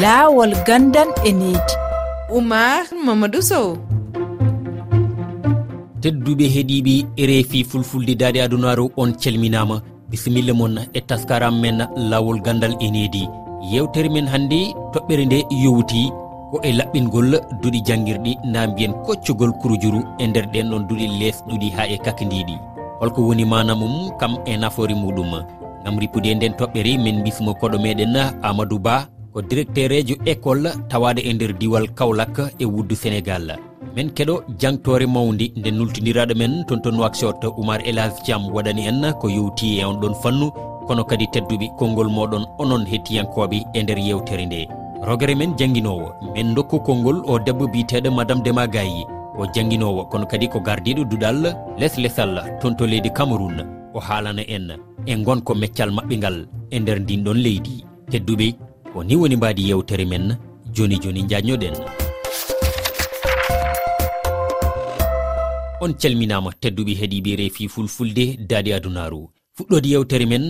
laawol gandan e needi oumar mamadou sow. Tedduɓe heeɗiɓe e reefi fulfulde daade adunaru on calminama bisimilla moon e taskaram men lawol gandal e needi yewtere men hannde toɓɓere nde yowti ko e laɓɓingol duuɗi janguirɗi na mbiyen koccugol kurujuru e nder ɗen ɗon duuɗi lesɗuɗi ha e kakidiɗi holko woni manamum kam e nafoore muɗum. Gam ripude e nden toɓɓere min bismo koɗo meɗen amadou ba ko directeur ejo école tawade e nder diwal kawlak e wuddu sénégal. Min keɗo jangtore mawdi nde nultidiraɗo men toon toon waksot oumar elage diam waɗani en ko yewti e on ɗon fannu kono kadi tedduɓe konngol moɗon onon hettiyankoɓe e nder yewtere nde. Rogere men jangguinowo min dokku konngol o debbo biteɗo madame dema gayi o jangguinowo kono kadi ko gardiɗo duɗal les lesal toon to leydi cameroun o haalana en e gonko meccal maɓɓe ngal e nder ndin ɗon leydi. Tedduɓe woni woni mbaadi yewtere men joni joni jañoɗen on calminama tedduɓe heeɗiɓe reefi fulfulde daadi adunaru fuɗɗode yewtere men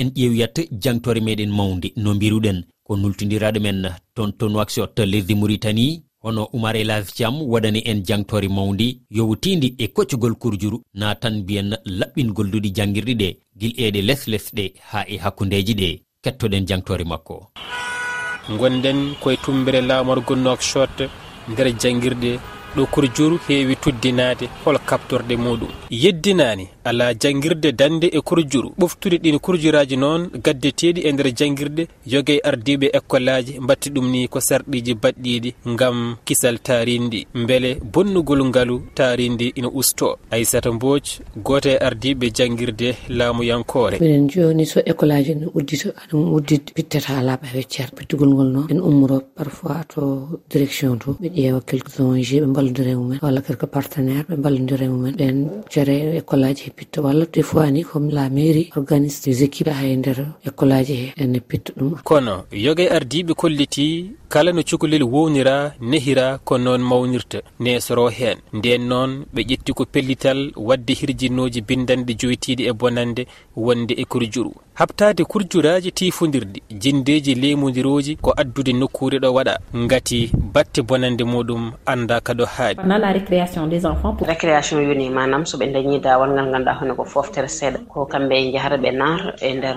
en ƴeewiyat jangtore meɗen mawde no mbiruɗen. Ko nultodiraɗo men toon ton waxot lesdi mauritanie hono oumar elage thiam waɗani en jangtore mawdi yowtidi e koccugol kurjuru na tan mbiyen laɓɓingol duɗi jangirɗi ɗe guil eɗe les lesɗe ha e hakkundeji ɗe. kettoɗen jangtore makko. Gonɗen koye tumbere laamorgo nokshot nder jangguirɗe ɗo korjuru heewi tuddinade hol kaptorde muɗum. Yeddinani ala janguirde dande e korjuru ɓoftude ɗin korjuraji noon gaddeteɗi e nder janguirde yogue ardiɓe écolaji batti ɗum ni ko sarɗiji baɗɗiɗi gam kisal tarindi beele bonnugol ngalu tarindi ina usto. Aissata mboj goto e ardiɓe janguirde laamuyankore minen joni so école aji ne uddita aɗum uddit pittata laaɓa e weccere pittugol ngol noon. En ummoro parfois to direction to ɓe ƴeewa quelques ong ɓe ballodira e mumen. Walla quelque partenaire ɓe ballodira e mumen. Ɓen jere école aji he pitta walla des fois ni comme la mairie organise des équipes ha e nder école aji he. Ene pitta ɗum. Kono yoga ardiɓe kolliti kala no cukalel wownira nehira ko noon mawnirta? Nesoro hen nden noon ɓe ƴetti ko pellital wadde hirjinnoji bindanɗe joytiɗe e bonande wonde e kurjuru. Habtade kurjuraji tifodirɗi jindeji lemodiroji ko addude nokkure ɗo waɗa. Gati batte bonande muɗum anda kado haaɗi récréation yoni manam soɓe dañi dawal ngal ganduɗa hono ko foftere seeɗa. Ko kamɓe jahata ɓe nar e nder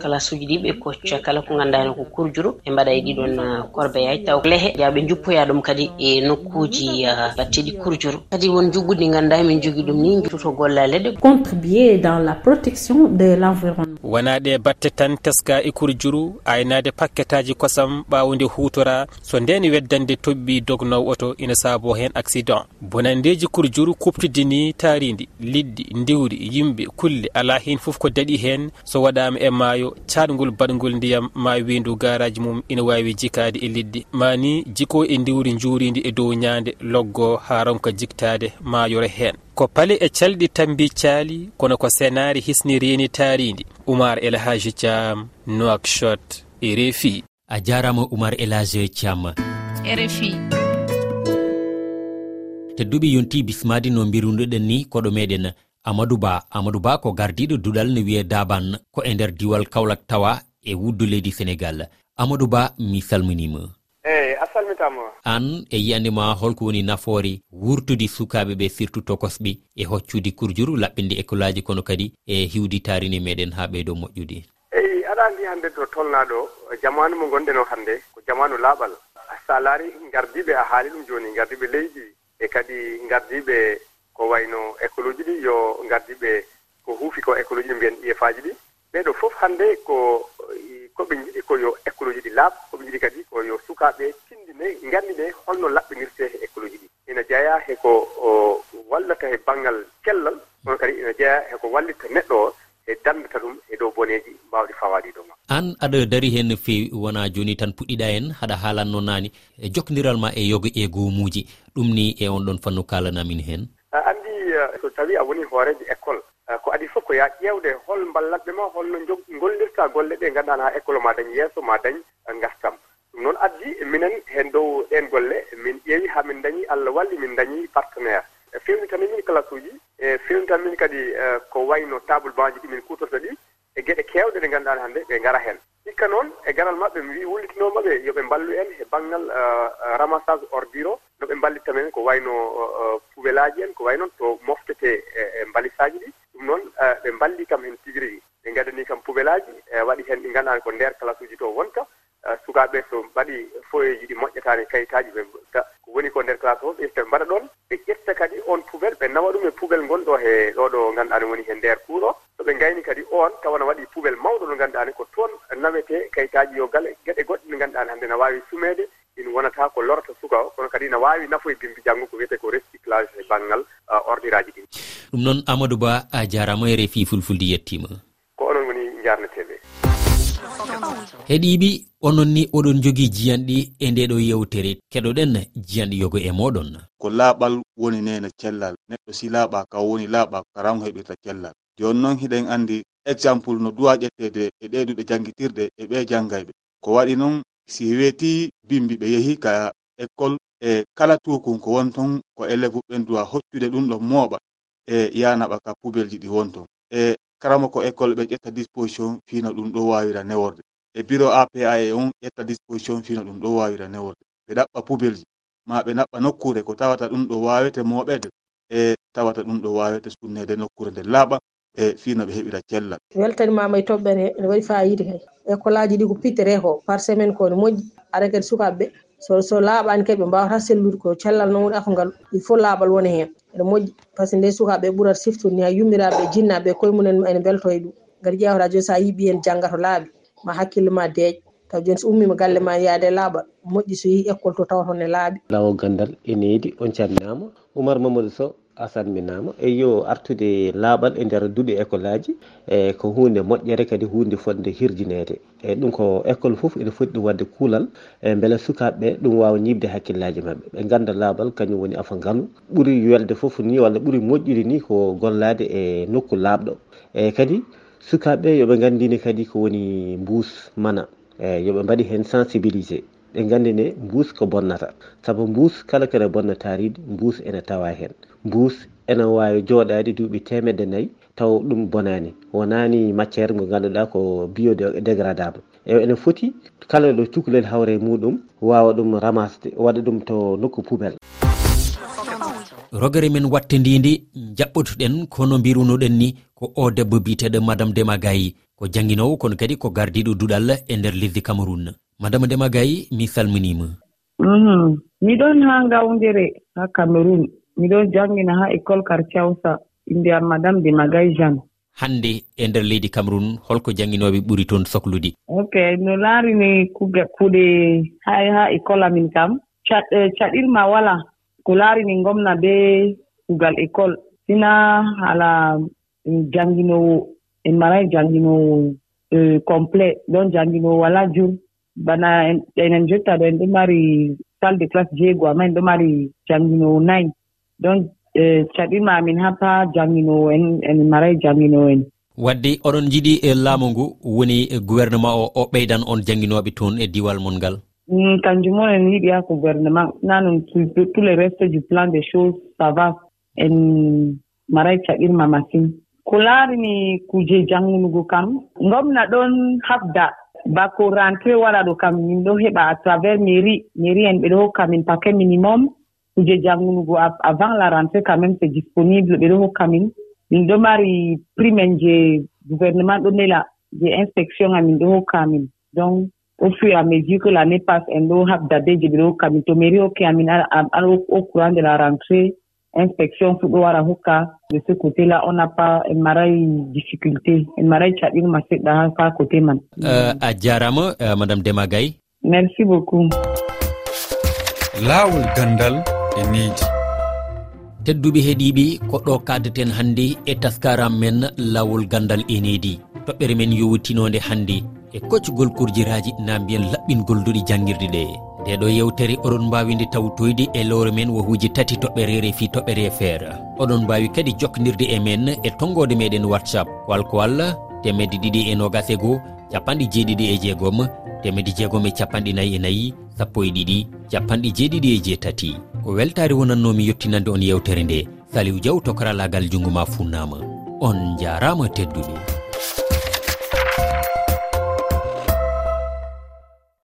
classe uji ɗi ɓe kocca kala ko ganduɗa hen ko kurjuru ɓe mbaɗa e ɗiɗon corbeyaji taw. Lehe ya ɓe juppoya ɗum kadi e nokkuji batteɗi kurjuru. Kadi won jugguɗi ganduɗa min jogui ɗum ni jutoto gollal leɗɗe. Contribuer dans la protection de l'environnement. Wonaɗe batte tan teska e kurjuru aynade paquet aji kosam ɓawde hutora so ndeni wedda hande toɓɓi dognowo oto ina saabo hen accident. Bonandeji kurjuru kuptidini taaridi liɗɗi ndiwri yimɓe kulle ala hen foof ko daɗi hen so waɗama e maayo caɗgol baɗgol ndiyam ma windu garaji mum ina wawi jikade e liɗɗi. Mani jiko e ndiwri juuridi e dow ñande loggo ha ronka jiktade mayora hen ko paale e calɗi tambi caali kono ko sénari hisni reni taaridi oumar elhaji thiam noakshot e reefi a jarama oumar elage thiam rfi tedduɓe yonti bismadi no birunɗoɗen ni koɗo meɗen amadou ba. Amadou ba ko gardiɗo duɗal no wiye daban ko e nder diwal kawlak tawa e wuddu leydi sénégal. Amadou ba mi salminima. Eyyi a salmitama. An e yiyandema holko woni nafoore wurtude sukaɓe ɓe surtout tokosɓe e hoccude kurjuru laɓɓinde école aji kono kadi e hiwdi tarini meɗen ha ɓeydo moƴƴude. Eyi aɗa andi hannde to tolnaɗo e jamanu mo gonɗen o hannde ko jamanu laaɓal. so a laari gardiiɓe a haali ɗum jooni gardiiɓe leydi e kadi gardiiɓe ko wayno école uji ɗi yo gardiiɓe ko huufi ko école uji ɗi mbiyen iefaaji ɗi. Ɓeeɗo fof hannde ko koɓe njiɗi ko yo école uji ɗi laaɓ koɓe njiɗi kadi ko yo sukaaɓe tinndine nganndine holno laɓɓinirte e école uji ɗi. Ina jeyaa heko wallata e baŋngal kellal. Kono kadi ina jeyaa heko wallitta neɗɗo o. e dammita ɗum e dow boneji mbawɗi fawaɗi ɗo ma. An aɗa dari hen no fewi wona joni tan puɗɗiɗa hen haɗa haalanno nani e jokodiral ma e yoga e gomuji ɗum ni e on ɗon fannu kalanamin hen. Andi so tawi a woni hoorejo école ko adi fof ko ya ƴewde hol mballatɓe ma holno gollirta golle ɗe ngannduɗan ha école ma dañ yeeso ma dañ ngastam ɗum noon addi minen hen dow ɗen golle min ƴeewi ha min dañi allah walli min dañi partenaire. E fewnitamin classe uji e fewnitamin kadi e, ko wayno table baji ɗimin kutorta ɗi e geɗe kewɗe ɗe ngannduɗan hannde ɓe ngara heen hikka noon e garal maɓɓe mi wi wullitinomaɓe yoɓe mballu en e baŋngal e, ramassage ordure o no ɓe mballitta men ko wayno puɓelaaji en ko way noon to moftete e mbalisaaji ɗi. Ɗum noon ɓe mballi kam heen tigi rigi ɓe ngaɗanii kam puɓelaaji waɗi heen ɗi ngannduɗan ko ndeer classe uji to wonta. Sukaaɓe so mbaɗi foyeji ɗi moƴƴataani kayitaaji ɓe ko woni ko ndeer classe o ɓe mbaɗa ɗoon. wawi nafoye bimbi janngo ko wiyete ko recyclage e banggal ordiraji ɗin. Ɗum noon amadou ba a jarama e refi fulfulde yettima ko onon woni jarneteɓe heɗiɓi onon ni oɗon jogui jiyanɗi e nde ɗo yewtere. Keɗoɗen jiyanɗi yogo e moɗon ko laaɓal woni nene cellal. Neɗɗo si laaɓa ka woni laaɓa karam heɓirta cellal. Joni noon hiɗen andi exemple no duwa ƴettede e ɗeɗuɗe jangguitirɗe e ɓe janggayɓe ko waɗi noon si weeti bimbi ɓe yeehi ka école e kala tukun ko won ton ko élève ɓen duwa hoccude ɗum ɗo mooɓa e yanaɓa ka pubelji ɗi won ton e karama ko école ɓe ƴetta disposition fina ɗum ɗo wawira neworde. E bureau apa e on ƴetta disposition fina ɗum ɗo wawira neworde. Ɓe ɗaɓɓa pubelji ma ɓe naɓɓa nokkure ko tawata ɗum ɗo wawete moɓede e tawata ɗum ɗo wawete sunnede nokkure nde laaɓa e fiino ɓe heɓira cellal weltanimama e toɓɓere ene waɗi fayida kay. École aji ɗi ko pittere ko par semaine ko ne moƴƴi ara kadi sukaɓeɓe so so laaɓani kadi ɓe mbawata sellude ko cellal noon woni afgal il faut laaɓal wona hen. Ene moƴƴi. Par ce que nde sukaɓe ɓuurata siftude ni ha yummiraɓe jinnaɓe koye mumen ene belto e ɗum. Gati ƴewata joni sa yiiɓi hen jangga to laaɓi. Ma hakkille ma deeƴ. Taw joni so ummima galle ma yaade e laaɓal moƴƴi so yeehi école to tawa toon ne laaɓi. Lawo gandal e needi on calminama. Oumar mamadou sow asane mi nama e yo artude laaɓal e nder duuɗi école aji e ko hunde moƴƴere kadi hunde fodde hirjinede. E ɗum ko école foof ene foti ɗum wadde kuulal e beele sukaɓeɓe ɗum wawa ñibde hakkillaji mabɓe ɓe ganda laaɓal kañum woni afa ngaalu ɓuuri welde foof ni walla ɓuuri moƴƴude ni ko gollade e nokku laaɓɗo. E kadi sukaɓeɓe yooɓe gandini kadi ko woni mbus mana e yooɓe mbaɗi hen sensibilisé. ɓe gandine mbuus ko bonnata. Saabu mbuus kala kene bonna taaride mbuus ene tawa hen. Mbuus ene wawi jooɗade duuɓi temedde nayyi taw ɗum bonani wonani matiére mo ganduɗa ko biodégradable. E ene foti kala ɗo cukalel hawre muɗum wawa ɗum ramasde waɗa ɗum to nokku poubel rogere men wattididi jaɓɓotuɗen kono mbirunoɗen ni ko o debbo biteɗo madame dema gayi ko jangguinowo kono kadi ko gardiɗo duɗal e nder lesdi cameroun. madame ndema gayi mi salminima. Mhm. Miɗon haa ngawndere haa cameron miɗon janngina haa école quartier hausa. Am madame de magay jeanne. Hannde e nder leydi cameron holko jannginooɓe ɓuri toon sohlude ok no laarini kuga kuuɗe hay haa école amin kam. Eh, caɗirma wala ko laarini ngomna be kuugal école sina hala mm, jannginowo en maray jannginowo eh, complet. Ɗon jannginowo walaa jur. bana enen jotta ɗo en ɗo mari salle de classe jeego amma en ɗo mari jannginowo nayi donc e, caɗinma amin ha pa jannginowo en en maray jannginowo en. Wadde oɗon jiɗi e laamu ngu woni gouvernement o o ɓeydan on jannginoɓe toon e diwal mon ngal. Mm, kanjum on en yiɗi ha gouvernement. Nanon tout le reste du plan des choses ça va. En maray caɗirma masine ko laarini kuuje janngunugo kam ngomna ɗon habda. bako rentré waɗa ɗo kam min ɗo heɓa à travers mairie mairie en ɓe ɗo hokka min paquet minimum. Kuje jangunugo avant la rentré quand même c'est disponible ɓe ɗo hokka min. Min ɗo mari primen je gouvernement ɗo nela je inspection amin ɗo hokka min. Donc au fur et à mesure que l'année passe en ɗo habdade je ɓe ɗo hokka min. To mairie hokki amin an au courant de la rentrée inspection fu ɗo wara hokka de ce côté là on n'a pas en marayi difficulté en marayi caɗirma seɗɗa ha fa côté man. Uh, a jarama uh, madame demagayi merci beaucoup. Lawol gandal e needi. Tedduɓe heeɗiɓe ko ɗo kaddeten hannde e taskaram men lawol gandal e needi. Toɓɓere men yowtinode hannde e koccugol kurjiraji na mbiyen laɓɓingol duɗi jangirɗe ɗe. nde ɗo yewtere oɗon mbawi nde tawtoyde e lowre men wohuji tati toɓɓere refi toɓɓere feere. Oɗon mbawi kadi jokkodirde e men e tonggode meɗen whatsapp walko allah temedde ɗiɗi e nogas e goho capanɗe jeeɗiɗi e jeegom temedde jeegom e capanɗe nayyi e nayyi sappo e ɗiɗi capanɗe jeeɗiɗi e jeetati. Ko weltare wonannomi yettinande on yewtere nde saliw diaw to karallagal jungguma funnama. On jarama tedduɓe